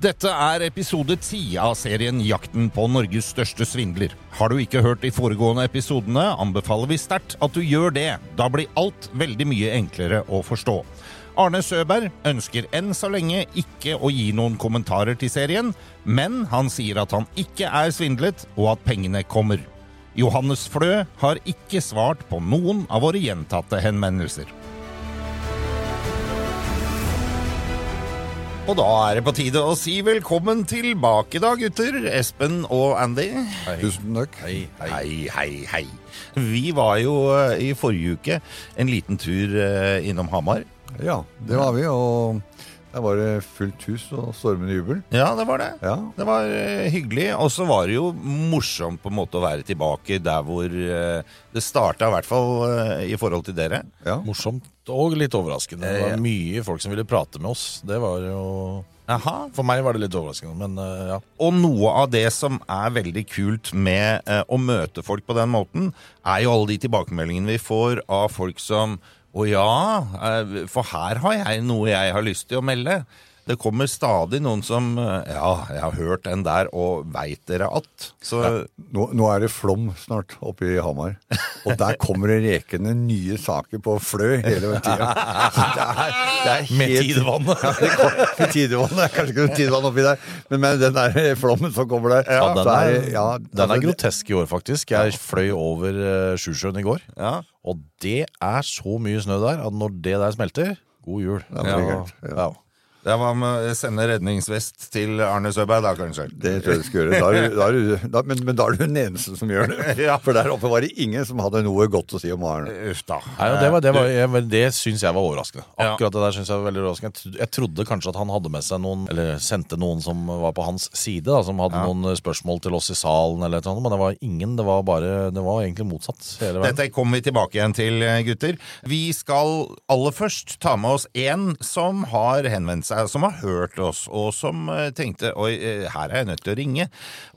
Dette er episode ti av serien Jakten på Norges største svindler. Har du ikke hørt de foregående episodene, anbefaler vi sterkt at du gjør det. Da blir alt veldig mye enklere å forstå. Arne Søberg ønsker enn så lenge ikke å gi noen kommentarer til serien, men han sier at han ikke er svindlet, og at pengene kommer. Johannes Flø har ikke svart på noen av våre gjentatte henvendelser. Og da er det på tide å si velkommen tilbake, da, gutter. Espen og Andy. Tusen takk. Hei, hei, hei. hei. Vi var jo uh, i forrige uke en liten tur uh, innom Hamar. Ja, det var vi, og der var det fullt hus og stormende jubel. Ja, det var det. Ja. Det var eh, hyggelig. Og så var det jo morsomt på en måte å være tilbake der hvor eh, det starta, i hvert fall eh, i forhold til dere. Ja. Morsomt og litt overraskende. Det var mye folk som ville prate med oss. Det var jo Aha. For meg var det litt overraskende, men ja. Og noe av det som er veldig kult med å møte folk på den måten, er jo alle de tilbakemeldingene vi får av folk som Å ja, eh, for her har jeg noe jeg har lyst til å melde. Det kommer stadig noen som eh, Ja, jeg har hørt den der, og veit dere at? Så Nå, nå er det flom snart oppe i Hamar, og der kommer det rekende nye saker på flø hele tida. Med tidevannet. tidevann. Ja, det kom- med tidevann. Det er kanskje ikke noe tidevann oppi der, men med den der flommen som kommer der Ja, den er, ja, den er altså, grotesk i år, faktisk. Jeg fløy over uh, Sjusjøen i går, ja. og det er så mye snø der at når det der smelter God jul. Ja, ja. Ja. Det var med å sende redningsvest til Arne Søberg, da, kanskje. Det tror jeg du skal gjøre. Da er, du- da er du, da, men, men da er du den eneste som gjør det. Ja. For der oppe var det ingen som hadde noe godt å si om Arne. Uff da. Nei, det, var, det, var, jeg, det syns jeg var overraskende. Akkurat det der synes Jeg var veldig overraskende Jeg trodde kanskje at han hadde med seg noen Eller sendte noen som var på hans side, da, som hadde Ja. noen spørsmål til oss i salen, eller noe, men det var ingen. Det var bare Det var egentlig motsatt. Hele. Dette kommer vi tilbake igjen til, eh, gutter. Vi skal aller først ta med oss en som har henvendt seg, som har hørt oss, og som eh, tenkte oi, eh, her er jeg nødt til å ringe.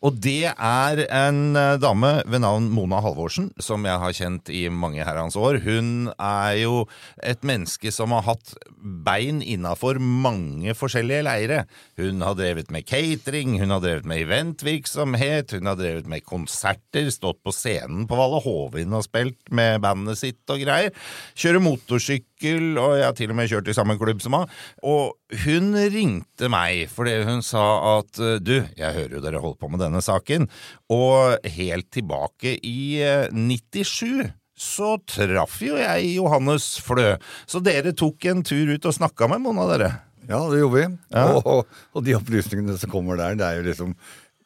Og det er en eh, dame ved navn Mona Halvorsen, som jeg har kjent i mange herrens år. Hun er jo et menneske som har hatt bein innafor mange forskjellige leire. Hun har drevet med catering, hun har drevet med eventvirksomhet, hun har drevet med konserter, stått på scenen på Valle Hovin og spilt med bandet sitt og greier. Kjører motorsykkel, og jeg har til og med kjørt i samme klubb som henne. Og hun ringte meg fordi hun sa at eh, du, jeg hører jo dere holder på med denne saken, og helt tilbake i eh, 97 så traff jo jeg Johannes Flø. Så dere tok en tur ut og snakka med noen av dere. Ja, det gjorde vi. Ja. Og, og, de opplysningene som kommer der, det er jo liksom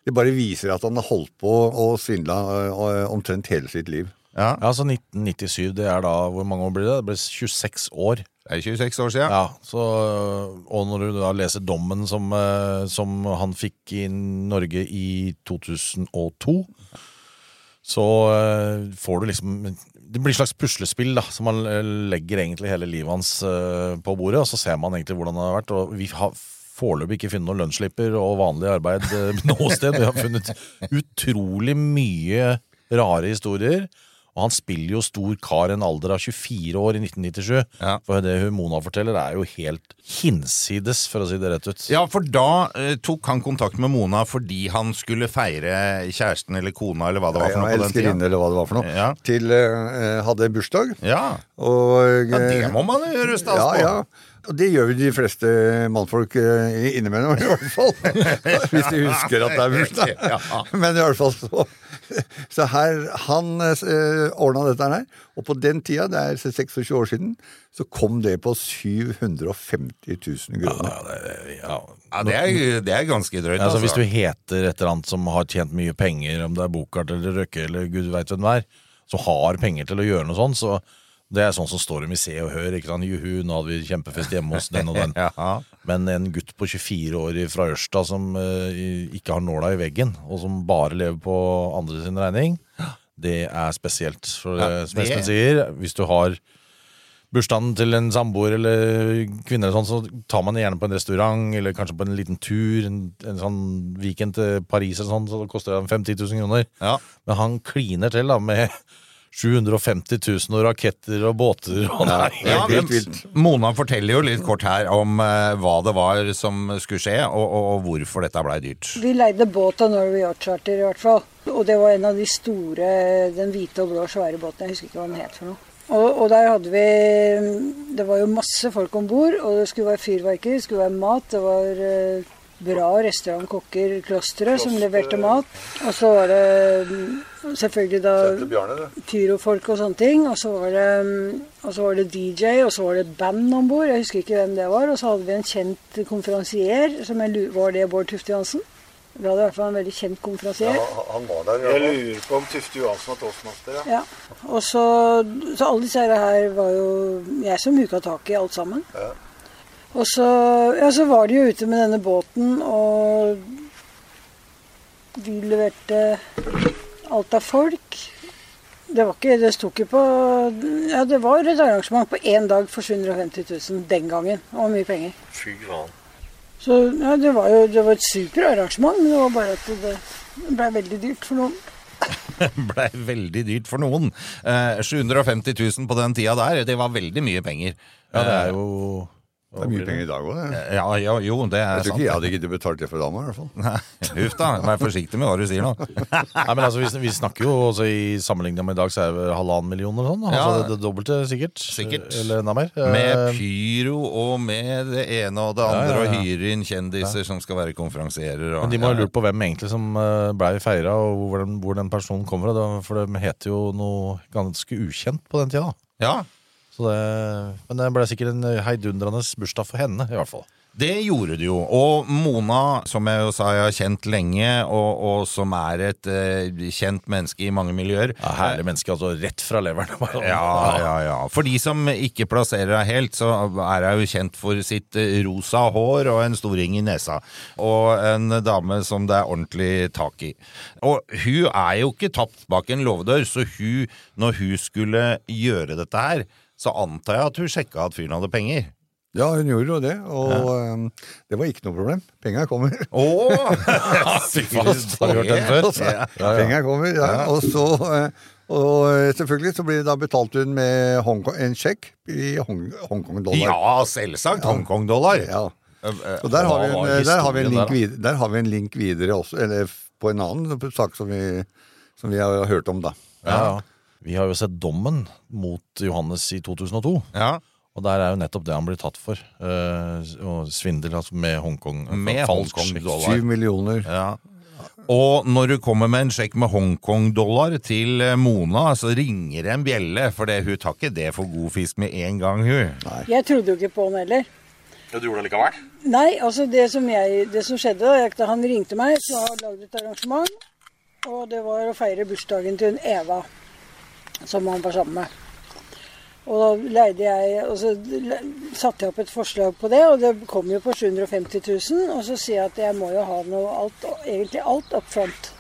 Det bare viser at han har holdt på og svindla øh, omtrent hele sitt liv. Ja, Ja, så 1997, det er da Hvor mange år blir det? Det blir 26 år. det er 26 år siden. Ja, så, Og når du da leser dommen som, eh, som han fikk i Norge i 2002, så eh, får du liksom Det blir et slags puslespill da, som man eh, legger egentlig hele livet hans på bordet, og så ser man egentlig hvordan det har vært. Og vi har foreløpig ikke funnet noen lønnsslipper og vanlig arbeid noe sted. Vi har funnet utrolig mye rare historier. Og han spiller jo stor kar i en alder av 24 år i 1997. Ja. For det Mona forteller, er jo helt hinsides, for å si det rett ut. Ja, for da eh, tok han kontakt med Mona fordi han skulle feire kjæresten eller kona eller hva det var for Ja, noe på den. Elskerinne, eller hva det var for noe. Ja. Til eh, hadde bursdag. Ja. Og, ja, det eh, må man jo gjøre stas på. ja. ja. Og det gjør jo de fleste mannfolk eh, innimellom, i hvert fall. Hvis de husker at det er bursdag. Men i hvert fall så Så her, han eh, ordna dette her. Og på den tida, det er 26 år siden, så kom det på 750 000 kroner. Ja, det, ja. Ja, det er, det er ganske drøyt. Altså, hvis du heter et eller annet som har tjent mye penger, om det er Bokart eller Røkke eller gud veit hvem det er, som har penger til å gjøre noe sånt, så det er sånn som står i Se og Hør. ikke sant? Juhu, nå hadde vi kjempefest hjemme hos den og den. Ja. Men en gutt på 24 år fra Ørsta som uh, ikke har nåla i veggen, og som bare lever på andre sin regning, det er spesielt. For Ja, eh, som det- Espen sier, hvis du har bursdagen til en samboer eller kvinne, eller sånn, så tar man det gjerne på en restaurant eller kanskje på en liten tur. En, en sånn weekend til Paris eller sånn, så det koster det 5 10 000 kroner. Ja. Men han kliner til da med 750 000 og raketter og båter og nei. Ja, Helt men vilt. Mona forteller jo litt kort her om eh, hva det var som skulle skje, og, og, og hvorfor dette blei dyrt. Vi leide båt av Norway Yacht Charter i hvert fall. Og det var en av de store, den hvite og blå svære båtene. Jeg husker ikke hva den het for noe. Og, og der hadde vi Det var jo masse folk om bord, og det skulle være fyrverkeri, det skulle være mat. Det var eh, bra restaurant, kokker, klosteret som leverte mat. Og så var det selvfølgelig da pyrofolk og sånne ting. Og så var det, mm, og så var det DJ, og så var det band om bord. Jeg husker ikke hvem det var. Og så hadde vi en kjent konferansier. Som jeg, var det Bård Tufte Johansen? Vi hadde i hvert fall en veldig kjent konferansier. han var der. Jeg lurer på om Tufte Johansen var toastmaster, ja. Ja. Og så, så alle disse her var jo jeg som huka tak i alt sammen. Og så, ja, så var de jo ute med denne båten, og vi leverte alt av folk. Det var ikke, det sto ikke på Ja, det var et arrangement på én dag for 750 000 den gangen. Det var mye penger. Fy faen. Så ja, det var jo det var et superarrangement, men det var bare at det ble veldig dyrt for noen. blei veldig dyrt for noen. Eh, 750 000 på den tida der, det var veldig mye penger. Ja, det er jo Det er mye penger i dag òg, det. Ja, ja, jo, det er Jeg tror sant. jeg hadde giddet betalt det for dama, i hvert fall. Nei, Huff da, vær forsiktig med hva du sier nå. Nei, men altså, vi, vi snakker jo også i sammenligning med i dag, så er det vel halvannen million eller sånn. Altså, Ja. det, det dobbelte, sikkert. Sikkert. Eller enda mer. Med Eh, pyro og med det ene og det andre, Ja, ja, og hyre inn kjendiser som skal være konferansierer. Og, Men de må ha lurt på hvem egentlig som eh, blei feira, og hvor den, hvor den personen kommer fra. da, For de heter jo noe ganske ukjent på den tida. da. Ja, det, men det ble sikkert en heidundrende bursdag for henne, i hvert fall. Det gjorde det jo. Og Mona, som jeg jo sa jeg har kjent lenge, og, og som er et eh, kjent menneske i mange miljøer Ja, Herlig menneske, altså rett fra leveren. Ja, ja, ja. For de som ikke plasserer deg helt, så er hun jo kjent for sitt eh, rosa hår og en stor ring i nesa. Og en dame som det er ordentlig tak i. Og hun er jo ikke tapt bak en låvedør, så hun, når hun skulle gjøre dette her, så antar jeg at hun sjekka at fyren hadde penger. Ja, hun gjorde jo det, og eh, det var ikke noe problem. Penga kommer. Oh, faen, har du hørt den før? Altså, Penga kommer, ja. Og så eh, og eh, selvfølgelig så blir det da betalt hun med Hongkong, en sjekk i Hongkong-dollar. Ja, selvsagt. Hongkong-dollar. Ja. Og der har, vi en, der, har vi en link videre, der har vi en link videre også, eller på en annen sak som vi, som vi har hørt om, da. Ja, ja. Vi har jo sett dommen mot Johannes i 2002. Ja. Og der er jo nettopp det han blir tatt for. Uh, og svindel altså med Hongkong. Med Hongkong-dollar. Syv millioner. Ja. Og når du kommer med en sjekk med Hongkong-dollar til eh, Mona, så ringer det en bjelle, for det, hun tar ikke det for god fisk med en gang, hun. Jeg trodde jo ikke på han heller. Ja, Du gjorde det likevel? Nei, altså det som, jeg, det som skjedde da, da han ringte meg, så har jeg lagd et arrangement. Og det var å feire bursdagen til hun Eva, som han var sammen med. Og da leide jeg, og så satte jeg opp et forslag på det, og det kom jo på 750 000. Og så sier jeg at jeg må jo ha noe alt, egentlig alt up front.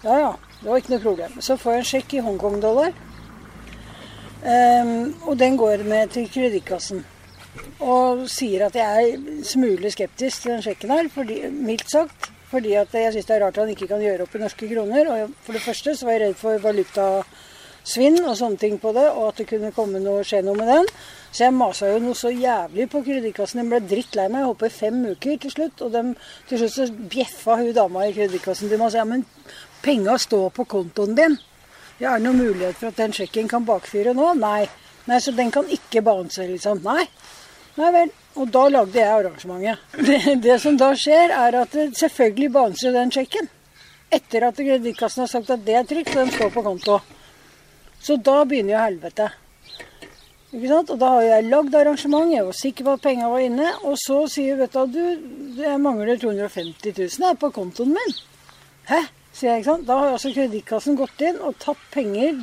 Ja ja, det var ikke noe problem. Så får jeg en sjekk i Hongkong-dollar. Um, og den går med til kredittkassen. Og sier at jeg er smule skeptisk til den sjekken her, fordi, mildt sagt. Fordi at jeg syns det er rart at han ikke kan gjøre opp i norske kroner. Og for det første så var jeg redd for valutasvinn og sånne ting på det, og at det kunne komme noe, skje noe med den. Så jeg masa jo noe så jævlig på kredittkassen. Den ble drittlei meg. Jeg holdt på i fem uker til slutt. Og de, til slutt så bjeffa hun dama i kredittkassen til meg og sa ja, men penga står på kontoen din. Ja, er det noen mulighet for at den sjekken kan bakfyre nå? Nei. Nei, Så den kan ikke bounce, liksom. Nei. Nei vel. Og da lagde jeg arrangementet. Det, det som da skjer, er at det selvfølgelig bouncer den sjekken. Etter at kredittkassen har sagt at det er trygt, og den står på konto. Så da begynner jo helvete. Ikke sant? Og da har jeg lagd arrangement, jeg var sikker på at penga var inne. Og så sier vet du, du jeg mangler 250 000 her på kontoen min. Hæ? sier jeg, ikke sant? Da har altså kredittkassen gått inn og tatt penger.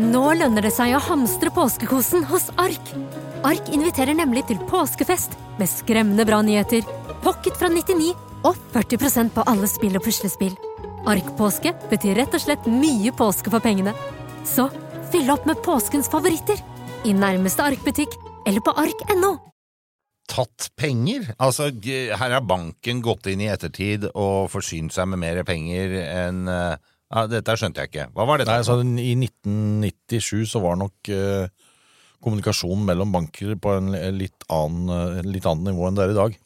Nå lønner det seg å hamstre påskekosen hos Ark. Ark inviterer nemlig til påskefest med skremmende bra nyheter, pocket fra 99 og 40% på alle spill og puslespill. Ark-påske betyr rett og slett mye påske for pengene. Så fyll opp med påskens favoritter i nærmeste Ark-butikk eller på ark.no. Tatt penger? Altså, her har banken gått inn i ettertid og forsynt seg med mer penger enn eh, ja, Dette skjønte jeg ikke. Hva var dette? Nei, så I 1997 så var nok eh, kommunikasjonen mellom banker på en litt annen, eh, litt annen nivå enn det er i dag.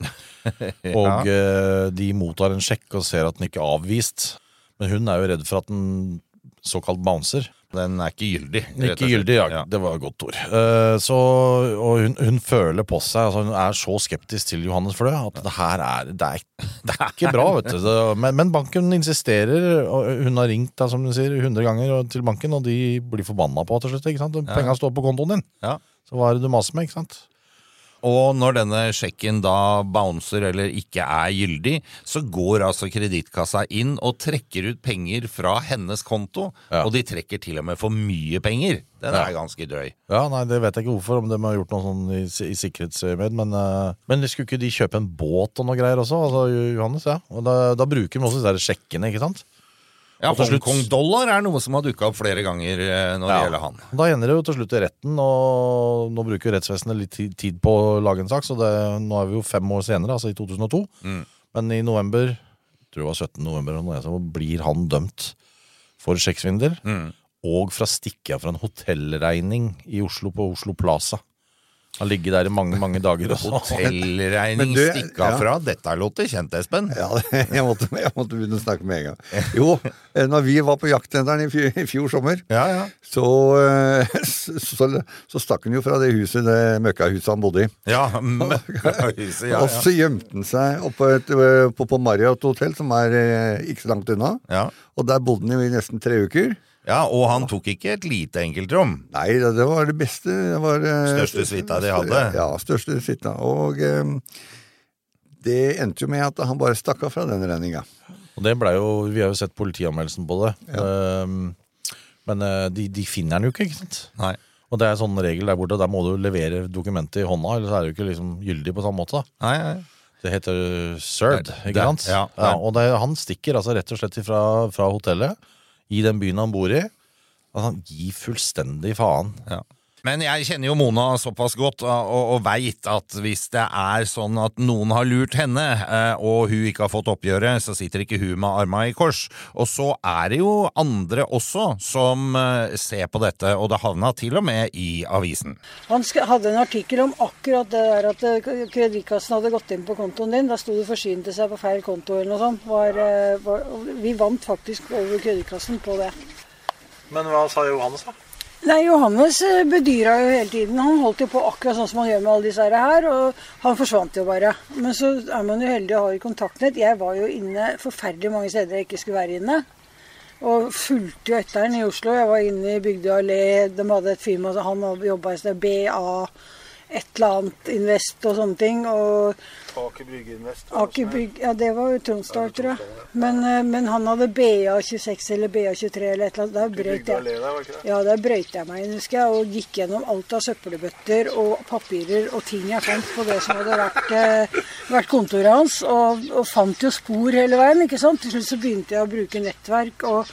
Og eh, de mottar en sjekk og ser at den ikke er avvist. Men hun er jo redd for at den såkalt bouncer. Den er ikke gyldig. Ikke gyldig, ja. Det var et godt ord. Uh, så, og hun, hun føler på seg altså Hun er så skeptisk til Johannes Flø at det her er Det er, det er ikke bra, vet du. Det, men, men banken insisterer, hun har ringt da, som du sier, 100 ganger til banken, og de blir forbanna på til slutt. ikke sant? Ja. Penga står på kontoen din. Ja. Så hva er det du maser med, ikke sant? Og når denne sjekken da bouncer eller ikke er gyldig, så går altså kredittkassa inn og trekker ut penger fra hennes konto, og de trekker til og med for mye penger. Den Ja. er ganske drøy. Ja, nei, Det vet jeg ikke hvorfor, om de har gjort noe sånn i, i sikkerhetsøyemed. Men, uh, men skulle ikke de kjøpe en båt og noe greier også? Altså, Johannes, ja. Og da, da bruker de også disse sjekkene, ikke sant? Ja, slutt- Hongkong-dollar er noe som har dukka opp flere ganger eh, når det Ja. gjelder han. Da ender det jo til slutt i retten, og nå bruker rettsvesenet litt tid på å lage en sak, så det, nå er vi jo fem år senere, altså i 2002. Mm. Men i november, jeg tror det var 17. november, så blir han dømt for sjekksvindel, Mm. og fra stikker fra en hotellregning i Oslo på Oslo Plaza. Han ligger der i mange, mange dager. også. Hotellregning du, stikka ja. fra. Dette låter kjent, Espen. Ja, jeg måtte, jeg måtte begynne å snakke med en gang. Jo, eh, når vi var på jakttenderen i fjor, i fjor sommer, så, ja. så, så, så stakk han jo fra det huset, det møkkahuset han bodde i. Ja, møkkahuset, ja, Og så gjemte han seg oppe et, eh, på, på Marriott hotell, som er eh, ikke så langt unna. Ja. Og der bodde han jo i nesten tre uker. Ja, Og han tok ikke et lite enkeltrom. Nei, det, det var det beste. Det var, eh, Største suita de hadde. Ja, største suita. Og eh, det endte jo med at han bare stakk av fra den regninga. Og det ble jo, Vi har jo sett politianmeldelsen på det. Ehm, men eh, de, de finner den jo ikke, ikke sant? Nei. Og det er sånn regel der borte, der må du levere dokumentet i hånda, ellers er det jo ikke liksom gyldig på samme måte. da. Nei, nei. Det heter served, ikke sant? ja, ja. ja, og det, han stikker altså rett og slett fra, fra hotellet i den byen han bor i. Altså, han gir fullstendig faen. Ja. Men jeg kjenner jo Mona såpass godt og, og, og veit at hvis det er sånn at noen har lurt henne, eh, og hun ikke har fått oppgjøret, så sitter ikke hun med arma i kors. Og så er det jo andre også som eh, ser på dette, og det havna til og med i avisen. Han hadde en artikkel om akkurat det der at eh, kredittkassen hadde gått inn på kontoen din. Da sto det 'forsynte seg på feil konto' eller noe sånt. Var, eh, var, vi vant faktisk over kredittkassen på det. Men hva sa Johannes, da? Nei, Johannes eh, bedyra jo hele tiden. Han holdt jo på akkurat sånn som han gjør med alle disse her, og han forsvant jo bare. Men så er man jo heldig og har kontaktnett. Jeg var jo inne forferdelig mange steder jeg ikke skulle være inne. Og fulgte jo etter den i Oslo. Jeg var inne i Bygdøy allé. De hadde et firma, han jobba i sted BA, et eller annet Invest og sånne ting. Og Aker Brygge Invest. Aker Brygge Ja, det var jo Tronsdal, tror jeg. Men, eh, men han hadde BA26 eller BA23 eller et eller annet. Der brøyt jeg. Ja, der brøyt jeg meg inn, husker jeg, og gikk gjennom alt av søppelbøtter og papirer og ting jeg fant på det som hadde vært, eh, vært kontoret hans, og, og fant jo spor hele veien, ikke sant. Til slutt så begynte jeg å bruke nettverk og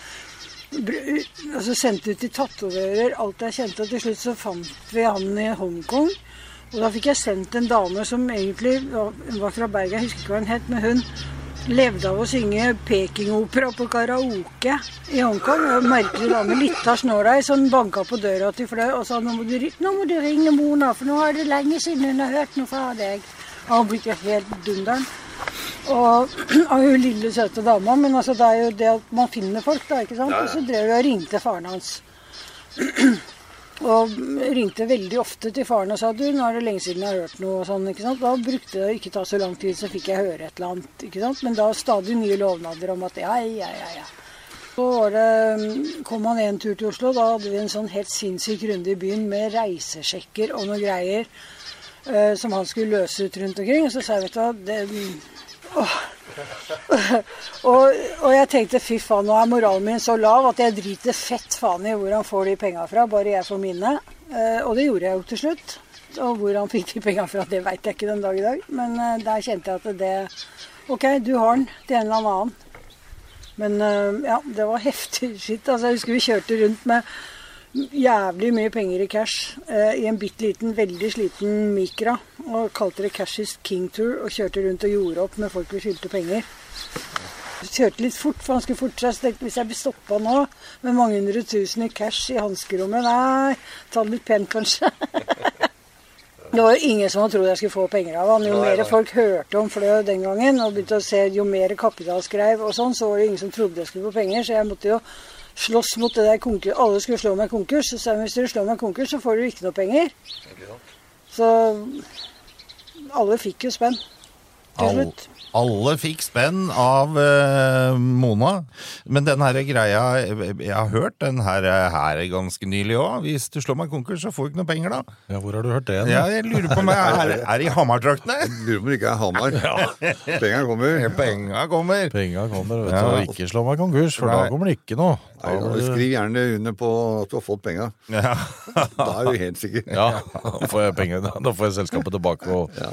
altså sendte ut til tatoverer alt jeg kjente, og til slutt så fant vi han i Hongkong. Og da fikk jeg sendt en dame som egentlig var fra Bergen, jeg husker ikke hva hun het, men hun levde av å synge pekingopera på karaoke i Hongkong. Og merkelig dame, lita snålei, som banka på døra til Fløy og sa nå må, du, nå må du ringe Mona, for nå er det lenge siden hun har hørt noe fra deg. Og han ble helt dunderen. Og av hun lille, søte dama. Men altså, det er jo det at man finner folk, da. ikke sant? Og så drev jeg og ringte faren hans. Og ringte veldig ofte til faren og sa du, nå er det lenge siden jeg har hørt noe. og sånn, ikke sant? Da brukte det ikke ta så lang tid, så fikk jeg høre et eller annet. ikke sant? Men da stadig nye lovnader om at ja, ja, ja, ja. Så det, kom han en tur til Oslo. Da hadde vi en sånn helt sinnssyk runde i byen med reisesjekker og noe greier eh, som han skulle løse ut rundt omkring. Og så sa jeg, vet du hva åh. og, og jeg tenkte fy faen, nå er moralen min så lav at jeg driter fett faen i hvor han får de penga fra, bare jeg får mine. Eh, og det gjorde jeg jo til slutt. Og hvor han fikk de penga fra, det veit jeg ikke den dag i dag. Men eh, der kjente jeg at det OK, du har den til en eller annen. Men eh, ja, det var heftig skitt. Altså, jeg husker vi kjørte rundt med jævlig mye penger i cash eh, i en bitte liten, veldig sliten Micra. Og kalte det Cash is King Tour og kjørte rundt og gjorde opp med folk vi skyldte penger. Kjørte litt fort, for han skulle forte seg. Så tenkte hvis jeg blir stoppa nå med mange hundre tusen i cash i hanskerommet Nei, ta det litt pent, kanskje. Det var jo ingen som hadde trodd jeg skulle få penger av han. Jo mer folk hørte om Flø den gangen, og begynte å se jo mer Kapital skrev og sånn, så var det ingen som trodde jeg skulle få penger. Så jeg måtte jo slåss mot det der konkurs. Alle skulle slå meg konkurs. Så sa jeg hvis dere slår meg konkurs, så får dere ikke noe penger. Så alle fikk jo spenn til All, alle fikk spenn av uh, Mona. Men den her greia jeg, jeg har hørt den her, her ganske nylig òg. Hvis du slår meg konkurs, så får du ikke noe penger, da. Ja, Hvor har du hørt det? Ja, jeg lurer på om jeg er, er i Hamar-traktene. Lurer på om det ikke er Hamar. Penga kommer. Penga kommer. Penga kommer, vet Ja. du. Ikke slå meg konkurs, for da kommer det ikke noe. Da Nei, da, blir skriv gjerne under på at du har fått penga. Ja. Da er du helt sikker. Ja, da får jeg penger. Da får jeg selskapet tilbake. Og... Ja.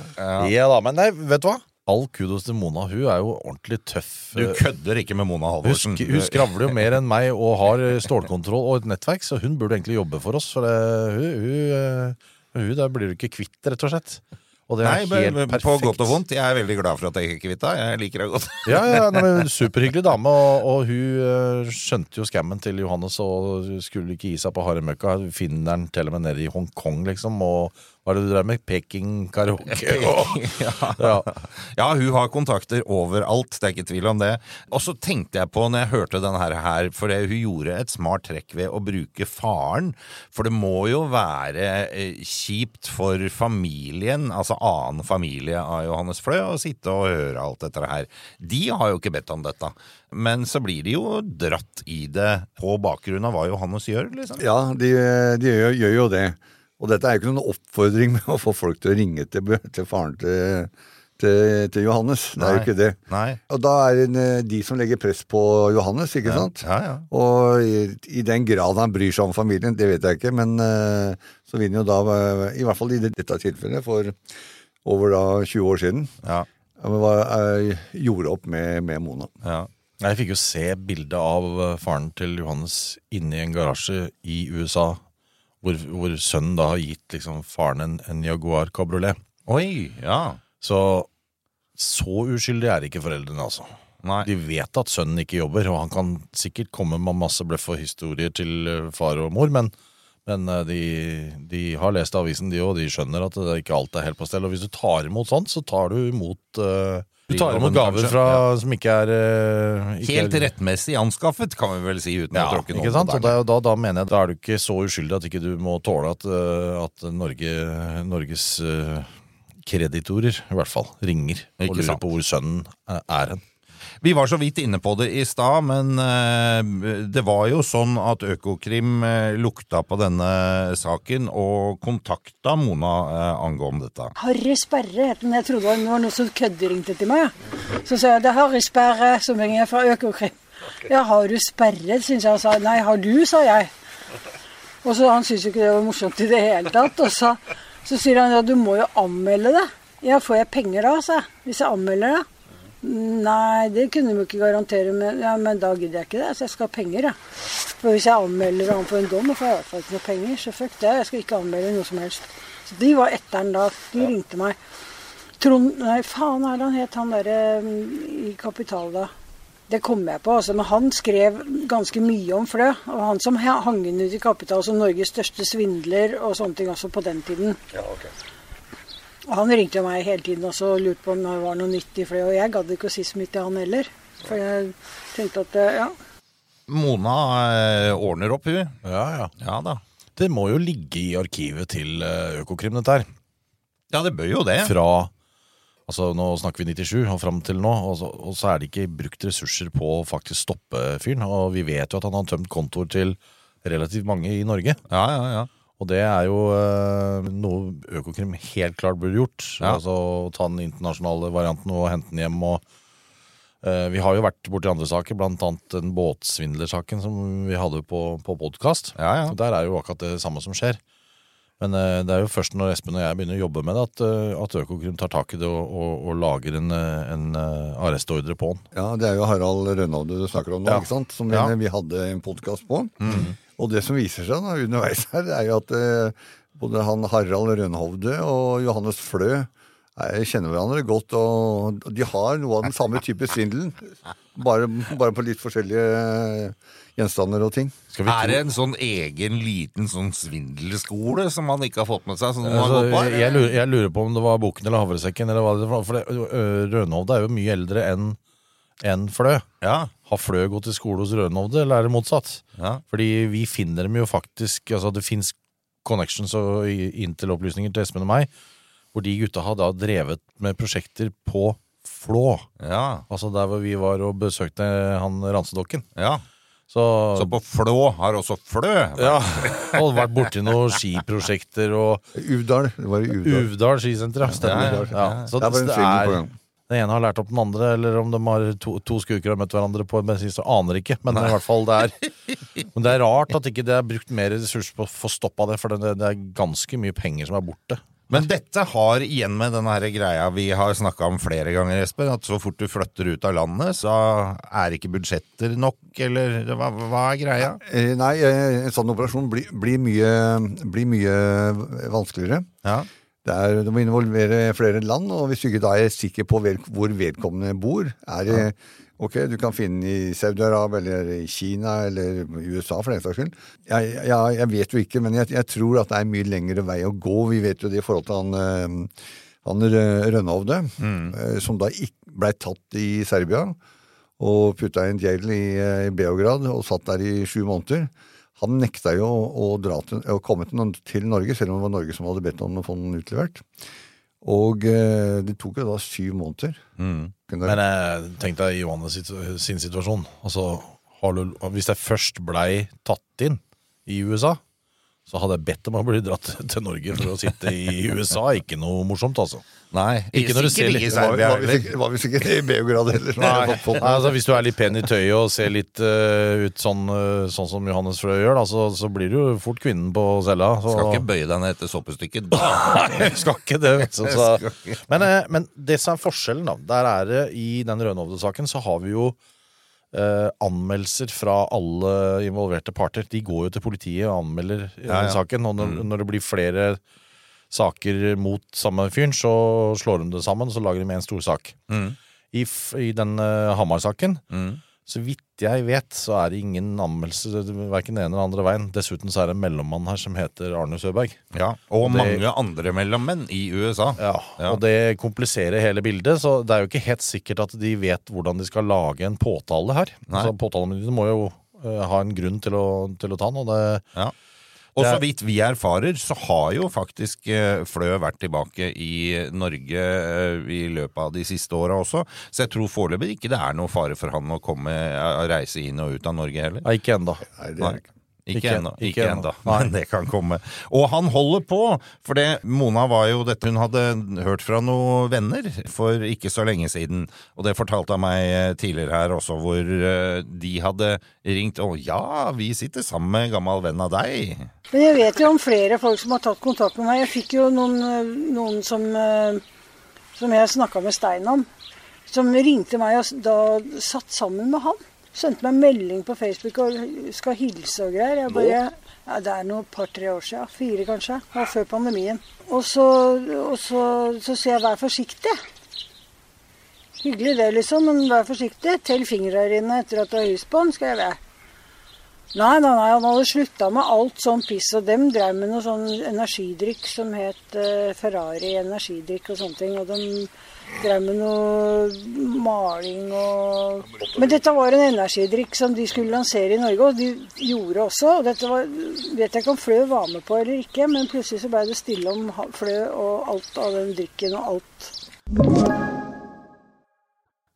da, Men nei, vet du hva? All kudos til Mona. Hun er jo ordentlig tøff. Du kødder ikke med Mona Hun, Halvorsen. sk hun skravler jo mer enn meg og har stålkontroll og et nettverk, så hun burde egentlig jobbe for oss. For det, hun, hun, eh, hun der blir du ikke kvitt, rett og slett. Og det er Nei, helt men perfekt. på godt og vondt. Jeg er veldig glad for at jeg ikke er kvitt henne. Jeg liker henne godt. Ja, ja, nei, Superhyggelig dame, og, og hun eh, skjønte jo skammen til Johannes og skulle ikke gi seg på haremøkka. Finner den til og med nede i Hongkong, liksom. Og hva er det du drev med? Peking karaoke? Og, ja. ja, hun har kontakter overalt, det er ikke tvil om det. Og så tenkte jeg på når jeg hørte denne her, her for det, hun gjorde et smart trekk ved å bruke faren. For det må jo være eh, kjipt for familien, altså annen familie av Johannes Flø, å sitte og høre alt dette her. De har jo ikke bedt om dette. Men så blir de jo dratt i det på bakgrunn av hva Johannes gjør, liksom. Ja, de, de gjør, gjør jo det. Og dette er jo ikke noen oppfordring med å få folk til å ringe til, til faren til, til, til Johannes. Det er jo ikke det. Nei. Og da er det eh, de som legger press på Johannes, ikke Ja, sant? ja, ja. Og i, i den grad han bryr seg om familien, det vet jeg ikke, men eh, så vinner jo da, eh, i hvert fall i dette tilfellet, for over da 20 år siden, Ja. eh, gjorde opp med, med Mona. Ja. Jeg fikk jo se bildet av faren til Johannes inne i en garasje i USA, hvor, hvor sønnen da har gitt liksom faren en, en Jaguar kabriolet. Oi, ja. Så så uskyldig er ikke foreldrene, altså. Nei. De vet at sønnen ikke jobber, og han kan sikkert komme med masse bløff og historier til eh, far og mor, men, men eh, de, de har lest avisen, de òg, og de skjønner at det ikke alt er helt på stell. Og hvis du tar imot sånt, så tar du imot eh, Du tar imot gaver fra, som ikke er eh, ikke Helt er- rettmessig anskaffet, kan vi vel si, uten å ja, tråkke noen sant? på Og da, da, mener jeg da er du ikke så uskyldig at ikke du må tåle at, eh, at Norge, Norges eh, kreditorer i hvert fall ringer og lurer på hvor sønnen er hen. Vi var så vidt inne på det i stad, men eh, det var jo sånn at Økokrim eh, lukta på denne saken og kontakta Mona eh, angående dette. Harry Sperre het den. Jeg trodde det var noen som kødderingte til meg. Så sa jeg det er Harry Sperre som ringer fra Økokrim. Ja, har du sperre? syns jeg han sa. Nei, har du, sa jeg. Og så Han syntes jo ikke det var morsomt i det hele tatt. Og så, så sier han ja, du må jo anmelde det. Ja, får jeg penger da, sa jeg. Hvis jeg anmelder det. Nei, det kunne de ikke garantere, men, ja, men da gidder jeg ikke det. Så jeg skal ha penger, jeg. For hvis jeg anmelder ham for en dom, får jeg i hvert fall ikke noe penger. Så fuck det. Jeg skal ikke anmelde noe som helst. Så de var etter den da. De ringte meg. Trond Nei, faen er det han het, han derre mm, i Kapital da. Det kom jeg på, altså. Men han skrev ganske mye om Flø. Og han som ha- hang ut i Kapital som Norges største svindler og sånne ting også på den tiden. Og han ringte meg hele tiden også og lurte på om det var noe nytt i flere. Og jeg gadd ikke å si så mye til han heller. For jeg tenkte at eh, ja. Mona eh, ordner opp, hun. Ja, ja. Ja da. Det må jo ligge i arkivet til eh, Økokrim, dette her. Ja, det bør jo det. Fra Altså, Nå snakker vi 97 og fram til nå, og så, og så er det ikke brukt ressurser på å faktisk stoppe fyren. Og vi vet jo at han har tømt kontoer til relativt mange i Norge. Ja, ja, ja. Og det er jo eh, noe Økokrim helt klart burde gjort. Ja. Altså ta den internasjonale varianten og hente den hjem. og eh, Vi har jo vært borti andre saker, annet den båtsvindlersaken som vi hadde på, på podkast. Ja, ja. Der er jo akkurat det samme som skjer. Men eh, det er jo først når Espen og jeg begynner å jobbe med det, at, eh, at Økokrim tar tak i det og, og, og lager en, eh, en arrestordre på den. Ja, det er jo Harald Rønhovde du snakker om nå, Ja. ikke sant? Som Ja. vi hadde en podkast på. Og det som viser seg da, underveis her, er jo at både han Harald Rønhovde og Johannes Flø kjenner hverandre godt, og de har noe av den samme type svindelen. Bare, bare på litt forskjellige eh, gjenstander og ting. Er det en sånn egen liten sånn svindelskole som man ikke har fått med seg? Sånn Altså, jeg, jeg, lurer, jeg lurer på om det var boken eller havresekken. Eller hva det for det, Rønhovde er jo mye eldre enn enn Flø. Har Flø gått i skole hos Rønhovde, eller er det motsatt? Ja. Fordi vi finner dem jo faktisk altså Det fins connections og inntil opplysninger til Espen og meg, hvor de gutta har da drevet med prosjekter på Flå. Ja. Altså der hvor vi var og besøkte han Ransedokken. Ja. Så, Så på Flå har også Flø vært. Ja, og vært borti noen skiprosjekter og Uvdal. Det var i Uvdal. Uvdal skisenter, ja. Stemmer. Ja, Ja, ja. Så det, det en svindel på er. Den ene har lært opp den andre, eller om de har to, to skurker har møtt hverandre på en bensinstasjon, aner ikke. Men i hvert fall det er Men det er rart at ikke det er brukt mer ressurser på å få stoppa det, for det, det er ganske mye penger som er borte. Men dette har igjen med denne her greia vi har snakka om flere ganger, Espen, at så fort du flytter ut av landet, så er ikke budsjetter nok, eller hva, hva er greia? Eh, Nei, eh, en sånn operasjon blir, blir, mye, blir mye vanskeligere. Det, er, det må involvere flere land, og hvis du ikke da er sikker på hvor vedkommende bor er det, Ok, du kan finne den i Saudi-Arabia eller i Kina eller USA for den saks skyld. Jeg, jeg, jeg vet jo ikke, men jeg, jeg tror at det er mye lengre vei å gå. Vi vet jo det i forhold til han, eh, han Rø- Rønhovde, eh, som da blei tatt i Serbia og putta i en jail i, eh, i Beograd og satt der i sju måneder. Han nekta jo å, å, dra til, å komme til, til Norge, selv om det var Norge som hadde bedt om å få den utlevert. Og eh, det tok jo da syv måneder. Mm. Men eh, tenk deg Johannes sin situasjon. Altså, har du, hvis jeg først blei tatt inn i USA, så hadde jeg bedt om å bli dratt til Norge for å sitte i USA. Ikke noe morsomt, altså. Nei, ikke når du ser litt Var, var, vi sikkert, i Beograd heller. så Nei, altså Hvis du er litt pen i tøyet og ser litt uh, ut sånn, uh, sånn som Johannes Frø gjør, da, så, så blir du jo fort kvinnen på cella. Så... Skal ikke bøye deg ned etter såpestykket. Nei, skal ikke det. vet du, Jeg Så, men, uh, men det som er forskjellen, da, der er det i den Rønovde-saken, så har vi jo eh, anmeldelser fra alle involverte parter. De går jo til politiet og anmelder eh, Ja, ja. saken. Og når, Mm. når det blir flere saker mot samme fyren, så slår de det sammen, og så lager de en stor sak. Mm. I, i den uh, Hamar-saken, Mm. så vidt jeg vet, så er det ingen anmeldelse verken den ene eller andre veien. Dessuten så er det en mellommann her som heter Arne Søberg. Ja, og Det- mange andre mellommenn i USA. Ja, og det kompliserer hele bildet, så det er jo ikke helt sikkert at de vet hvordan de skal lage en påtale her. Nei. Altså, Påtalemyndigheten må jo uh, ha en grunn til å, til å ta den, og det Og så vidt vi erfarer, så har jo faktisk eh, Flø vært tilbake i Norge eh, i løpet av de siste åra også. Så jeg tror foreløpig ikke det er noe fare for han å komme, eh, reise inn og ut av Norge heller. Nei, ikke ennå. Nei, det er ikke. Ikke Ikke- ennå. ikke ennå. Men det kan komme. Og han holder på! For det, Mona var jo dette hun hadde hørt fra noen venner for ikke så lenge siden. Og det fortalte han meg eh, tidligere her også, hvor eh, de hadde ringt Å ja, vi sitter sammen med en gammel venn av deg. Men jeg vet jo om flere folk som har tatt kontakt med meg. Jeg fikk jo noen, eh, noen som, som jeg snakka med Stein om, som ringte meg og da satt sammen med han. Sendte meg melding på Facebook og skal hilse og greier. Jeg bare, ja, Det er noe par-tre år siden. Fire kanskje. Det var før pandemien. Og så, og så, så sier jeg vær forsiktig. Hyggelig det, liksom, men vær forsiktig. Tell fingra dine etter at du har hus på den, skrev jeg. Nei, nei, nei, han hadde slutta med alt sånn piss, og dem drev med noe sånn energidrikk som het eh, Ferrari energidrikk og sånne ting. Og de drev med noe maling og Men dette var en energidrikk som de skulle lansere i Norge, og de gjorde også. Og dette var, vet jeg ikke om Flø var med på eller ikke, men plutselig så ble det stille om Flø og alt av den drikken og alt.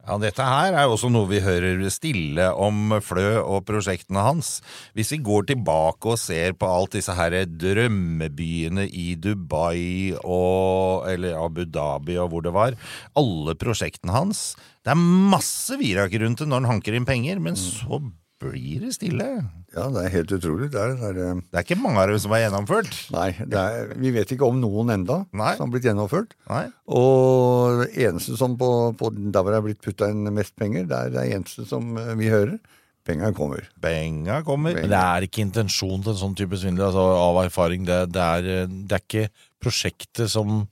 Ja, Dette her er jo også noe vi hører stille om Flø og prosjektene hans. Hvis vi går tilbake og ser på alt disse her drømmebyene i Dubai og, eller Abu Dhabi og hvor det var, alle prosjektene hans Det er masse virak rundt det når han hanker inn penger, men så blir det stille. Ja, det er helt utrolig. Det er, det er, eh, Det er ikke mange av dem som er gjennomført. Nei, det er, vi vet ikke om noen enda Nei. som har blitt gjennomført. Nei. Og det eneste som på, på der hvor det er blitt putta inn mest penger, det er det eneste som eh, vi hører. Penga kommer. Penga kommer. Men det er ikke intensjonen til en sånn type svindel altså, av erfaring. Det, det, er, det er ikke prosjektet som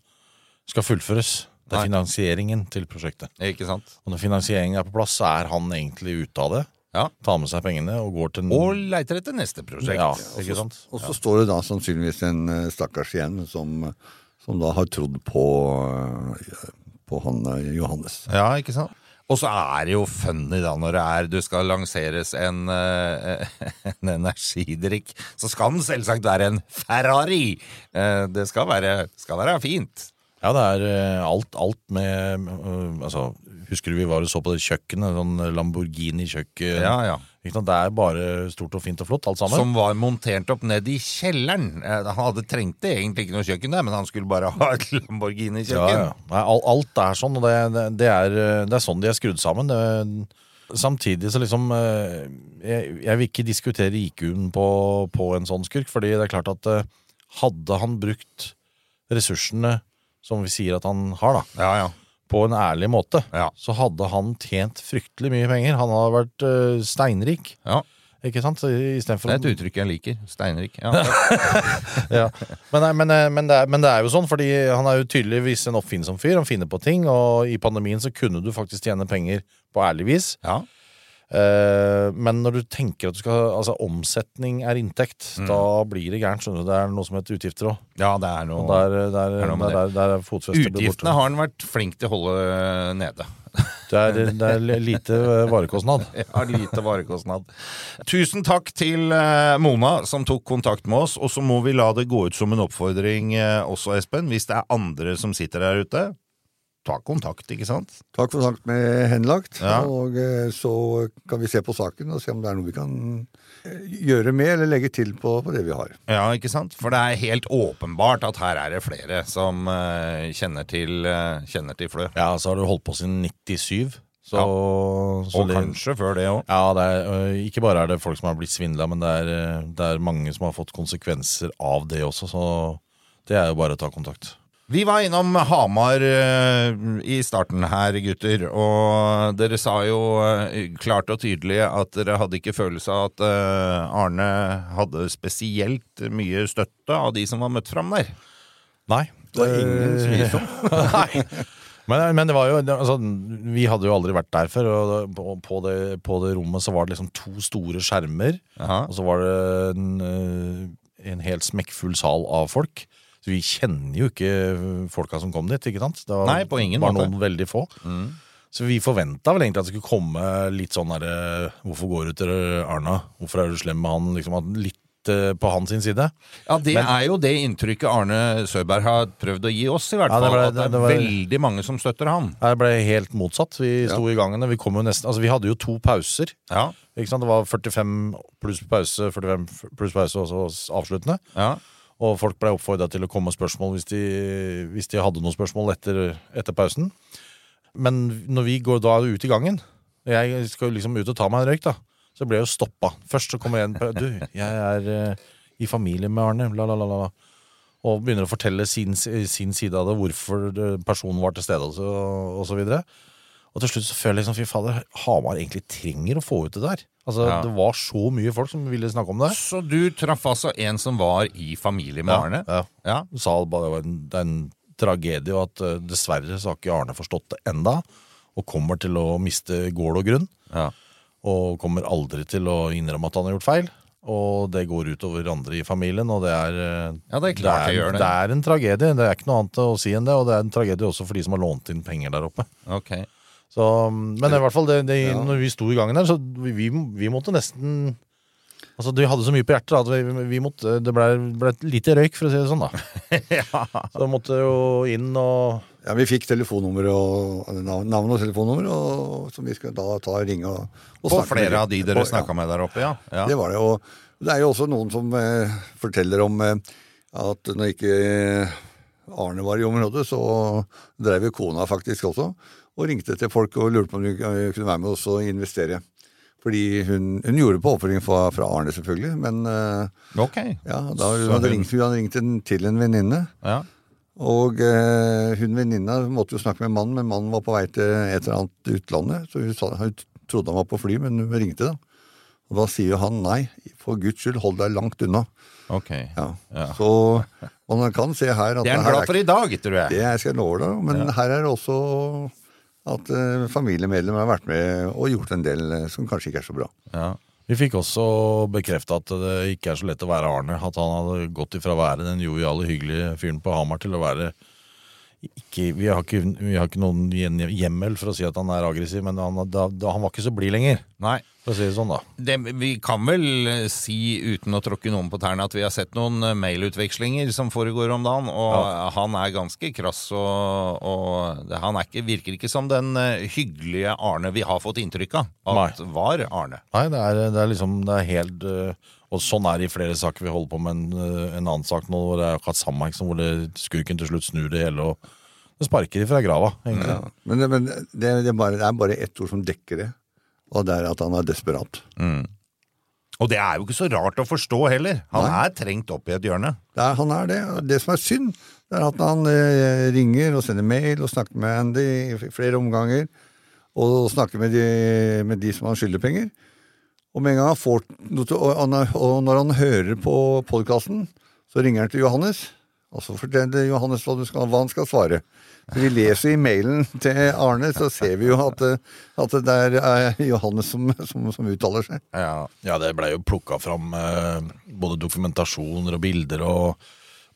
skal fullføres. Det er Nei. finansieringen til prosjektet. Ikke sant? Og når finansieringen er på plass, så er han egentlig ute av det. Ja. Tar med seg pengene og går til Og leiter etter neste prosjekt. Ja, ikke sant? Og så står det da sannsynligvis en eh, stakkars igjen som, som da har trodd på, eh, på han eh, Johannes. Ja, ikke sant? Og så er det jo funny da når det er du skal lanseres en, en energidrikk. Så skal den selvsagt være en Ferrari! Det skal være, skal være fint. Ja, det er alt, alt med Altså, husker du vi var og så på det kjøkkenet? Sånn Lamborghini-kjøkken. Ja, ja. Det er bare stort og fint og flott, alt sammen. Som var montert opp ned i kjelleren. Eh, Han hadde trengte egentlig ikke noe kjøkken der, men han skulle bare ha et Lamborghini-kjøkken. ja. ja. alt er sånn, og det, det, det, er, eh, det er sånn de er skrudd sammen. Det, samtidig så liksom eh, jeg, jeg vil ikke diskutere IQ-en på, på en sånn skurk, fordi det er klart at hadde han brukt ressursene som vi sier at han har, da, Ja, ja. På en ærlig måte, Ja. så hadde han tjent fryktelig mye penger. Han hadde vært uh, steinrik. Ja. Ikke sant? I for Det er et uttrykk jeg liker. Steinrik. Ja. ja. men, men, eh, men, det er, men det er jo sånn, fordi han er jo tydeligvis en oppfinnsom fyr. Han finner på ting, og i pandemien så kunne du faktisk tjene penger på ærlig vis. Ja. Eh, men når du tenker at du skal Altså omsetning er inntekt, Mm. da blir det gærent. skjønner du Det er noe som heter utgifter òg. ja, det er noe der, der, er noe der, der, er Utgiftene har han vært flink til å holde nede. Det er, det er lite eh, varekostnad. Ja, lite varekostnad. Tusen takk til eh, Mona som tok kontakt med oss, og så må vi la det gå ut som en oppfordring eh, også, Espen. Hvis det er andre som sitter der ute, ta kontakt, ikke sant? Ta kontakt med henlagt, Ja. og eh, så kan vi se på saken og se om det er noe vi kan eh, gjøre med eller legge til på, på det vi har. Ja, ikke sant? For det er helt åpenbart at her er det flere som eh, kjenner, til, kjenner til Flø. Ja, så har du holdt på siden 97. Så, Ja. så Og det- kanskje før det òg. Ja, det er, ikke bare er det folk som har blitt svindla, men det er, det er mange som har fått konsekvenser av det også, så det er jo bare å ta kontakt. Vi var innom Hamar eh, i starten her, gutter, og dere sa jo eh, klart og tydelig at dere hadde ikke følelse av at eh, Arne hadde spesielt mye støtte av de som var møtt fram der. Nei. Det var ingen som gir seg. Nei. Men, men det var jo altså, Vi hadde jo aldri vært der før. Og på, på, det, på det rommet så var det liksom to store skjermer. Aha. Og så var det en, en helt smekkfull sal av folk. Så vi kjenner jo ikke folka som kom dit. ikke sant? Det var, Nei, på ingen var måte. noen veldig få. Så vi forventa vel egentlig at det skulle komme litt sånn derre Hvorfor går du til Arna? Hvorfor er du slem med han? Liksom Litt eh, på hans side. Ja, Det Men- er jo det inntrykket Arne Søberg har prøvd å gi oss, i hvert Ja, det fall. ble- at det det- er var- veldig mange som støtter han. Det ble helt motsatt. Vi sto i gangene. Vi kom jo nesten Altså, vi hadde jo to pauser. Ja. Ikke sant? Det var 45 pluss pause, 45 pluss pause og så avsluttende. Ja. Og folk ble oppfordra til å komme med spørsmål hvis de, hvis de hadde noen spørsmål etter, etter pausen. Men når vi går da ut i gangen Jeg skal liksom ut og ta meg en røyk, da. Så ble jeg jo stoppa. Først så kommer jeg en Du, jeg er eh, i familie med Arne. La, la, la, la. Og begynner å fortelle sin, sin side av det, hvorfor personen var til stede og så, og så videre. Og til slutt så føler jeg liksom, fy fader, Hamar egentlig trenger å få ut det der. Altså, Ja. Det var så mye folk som ville snakke om det. Så du traff altså en som var i familie med Ja, Arne? Ja. Ja. Du sa bare det var en, er en tragedie, og at uh, dessverre så har ikke Arne forstått det enda, og kommer til å miste gård og grunn. Ja. Og kommer aldri til å innrømme at han har gjort feil. Og det går utover andre i familien, og det er eh, Ja, det er klart det gjør det. Er en tragedie. Det er ikke noe annet å si enn det, og det er en tragedie også for de som har lånt inn penger der oppe. Ok. Så, men i hvert fall, det, det, Ja. når vi sto i gangen der, så vi, vi, vi måtte nesten Altså, De hadde så mye på hjertet da, at vi, vi måtte, det ble, ble lite røyk, for å si det sånn. da. Så vi måtte jo inn og Ja, Vi fikk telefonnummer og navn navn og telefonnummer, og, som vi skal da ta og ringe og, og På snakke med flere av de dere snakka ja. med der oppe, ja. ja. Det var det. Og det er jo også noen som eh, forteller om eh, at når ikke Arne var i området, så drev jo kona faktisk også og ringte til folk og lurte på om hun kunne være med oss og investere. Fordi hun, hun gjorde på oppfordring fra, fra Arne, selvfølgelig, men eh, Ok. ja, da hun hadde ringt, hun hadde ringt en, til en venninne. Ja. Og eh, hun venninna måtte jo snakke med mannen, men mannen var på vei til et eller annet utlandet. Så hun, sa, hun trodde han var på fly, men hun ringte, da. Og da sier han nei, for guds skyld, hold deg langt unna. Ok. Ja. Ja. Så man kan se her at Det er han glad for i dag, tror jeg. Det jeg skal love deg, men Ja. her er det også at eh, familiemedlemmer har vært med og gjort en del eh, som kanskje ikke er så bra. Ja. Vi fikk også bekrefta at det ikke er så lett å være Arne. At han hadde gått ifra å være den joviale, hyggelige fyren på Hamar til å være ikke, vi, har ikke, vi har ikke noen hjemmel for å si at han er aggressiv, men han, da, da, han var ikke så blid lenger. Nei. For å si det sånn, da. Det, vi kan vel eh, si, uten å tråkke noen på tærne, at vi har sett noen eh, mailutvekslinger som foregår om dagen, og han er ganske krass, og, og det, han er ikke, virker ikke som den eh, hyggelige Arne vi har fått inntrykk av at var Arne. Nei, det er, det er liksom Det er helt øh, Og sånn er det i flere saker. Vi holder på med en, øh, en annen sak nå hvor det er akkurat samme, ikke sant, hvor det, skurken til slutt snur det hele og det sparker ifra grava, egentlig. Ja. Men, det, men det, det, er bare, det er bare ett ord som dekker det, og det er at han er desperat. Mm. Og det er jo ikke så rart å forstå heller. Han Nei. er trengt opp i et hjørne. Det er, han er det. og Det som er synd, det er at han eh, ringer og sender mail og snakker med Andy i flere omganger. Og snakker med de, med de som han skylder penger. Og med en gang han får og, når han hører på podkasten, så ringer han til Johannes. Og så forteller Johannes hva, skal, hva han skal svare. Så Vi leser i mailen til Arne, så ser vi jo at, at det er eh, Johannes som, som, som uttaler seg. Ja, det ble jo plukka fram eh, både dokumentasjoner og bilder og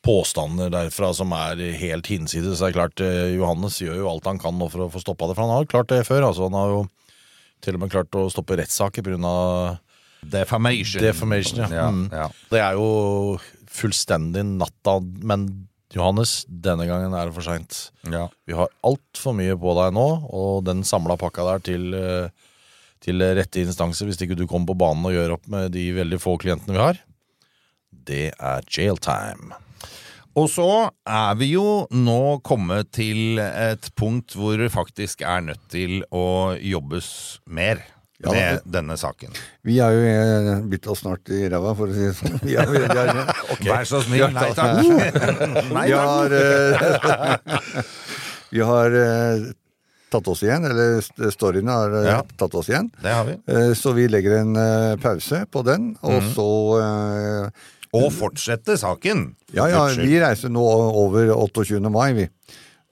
påstander derfra som er helt hinsides. Det er klart, eh, Johannes gjør jo alt han kan nå for å få stoppa det, for han har jo klart det før. altså Han har jo til og med klart å stoppe rettssaker pga. Defamation. Defamation, ja. Ja, Mm. ja. Det er jo fullstendig natta, men Johannes, denne gangen er det for seint. Ja. Vi har altfor mye på deg nå, og den samla pakka der til, eh, til rette instanser, hvis ikke du kommer på banen og gjør opp med de veldig få klientene vi har, det er jail time. Og så er vi jo nå kommet til et punkt hvor det faktisk er nødt til å jobbes mer Ja, med denne saken. Vi er jo eh, bitt oss snart i ræva, for å si det sånn. Vi er, vi er, Vær så snill, Vi har nei takk. Nei vi takk. har, vi har uh, tatt oss igjen, eller storyene har Ja. tatt oss igjen. Det har vi. Uh, Så vi legger en uh, pause på den, og mm. så Og fortsette saken. Ja, ja, vi reiser nå over 28. mai, vi.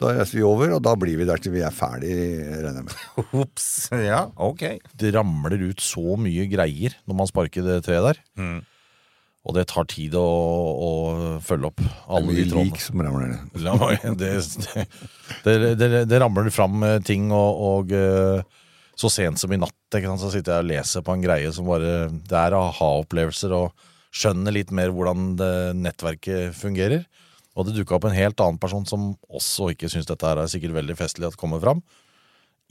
Da reiser vi over, og da blir vi der til vi er ferdig, regner jeg med. Ops. Ja, ok. Det ramler ut så mye greier når man sparker det treet der. Mm. Og det tar tid å, å følge opp alle de trådene. lik som ramler ned. Det, det, det, det ramler fram eh, ting, og, og eh, så sent som i natt ikke sant, så sitter jeg og leser på en greie som bare Det er aha-opplevelser. og skjønner litt mer hvordan det nettverket fungerer. Og det dukka opp en helt annen person som også ikke syns dette er sikkert veldig festlig at kommer fram,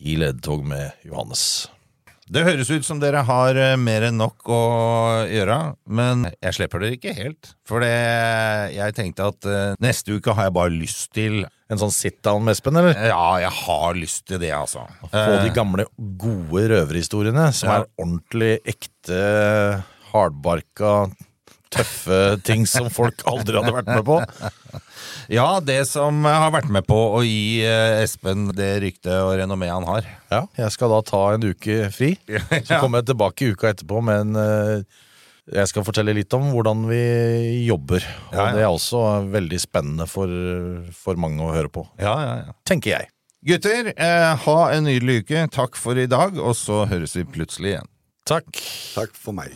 i ledtog med Johannes. Det høres ut som dere har eh, mer enn nok å gjøre, men jeg slipper dere ikke helt. For jeg tenkte at eh, neste uke har jeg bare lyst til En sånn sit-down med Espen, eller? Ja, jeg har lyst til det, altså. Få de gamle, gode røverhistoriene, som Ja. er ordentlig ekte, hardbarka, tøffe ting som folk aldri hadde vært med på. Ja, det som har vært med på å gi eh, Espen det ryktet og renommeet han har. Ja, jeg skal da ta en uke fri. Så kommer jeg tilbake uka etterpå med en eh, Jeg skal fortelle litt om hvordan vi jobber. Og Ja, ja. det er også veldig spennende for, for mange å høre på. Ja, ja, ja. Tenker jeg. Gutter, eh, ha en nydelig uke. Takk for i dag, og så høres vi plutselig igjen. Takk. Takk for meg.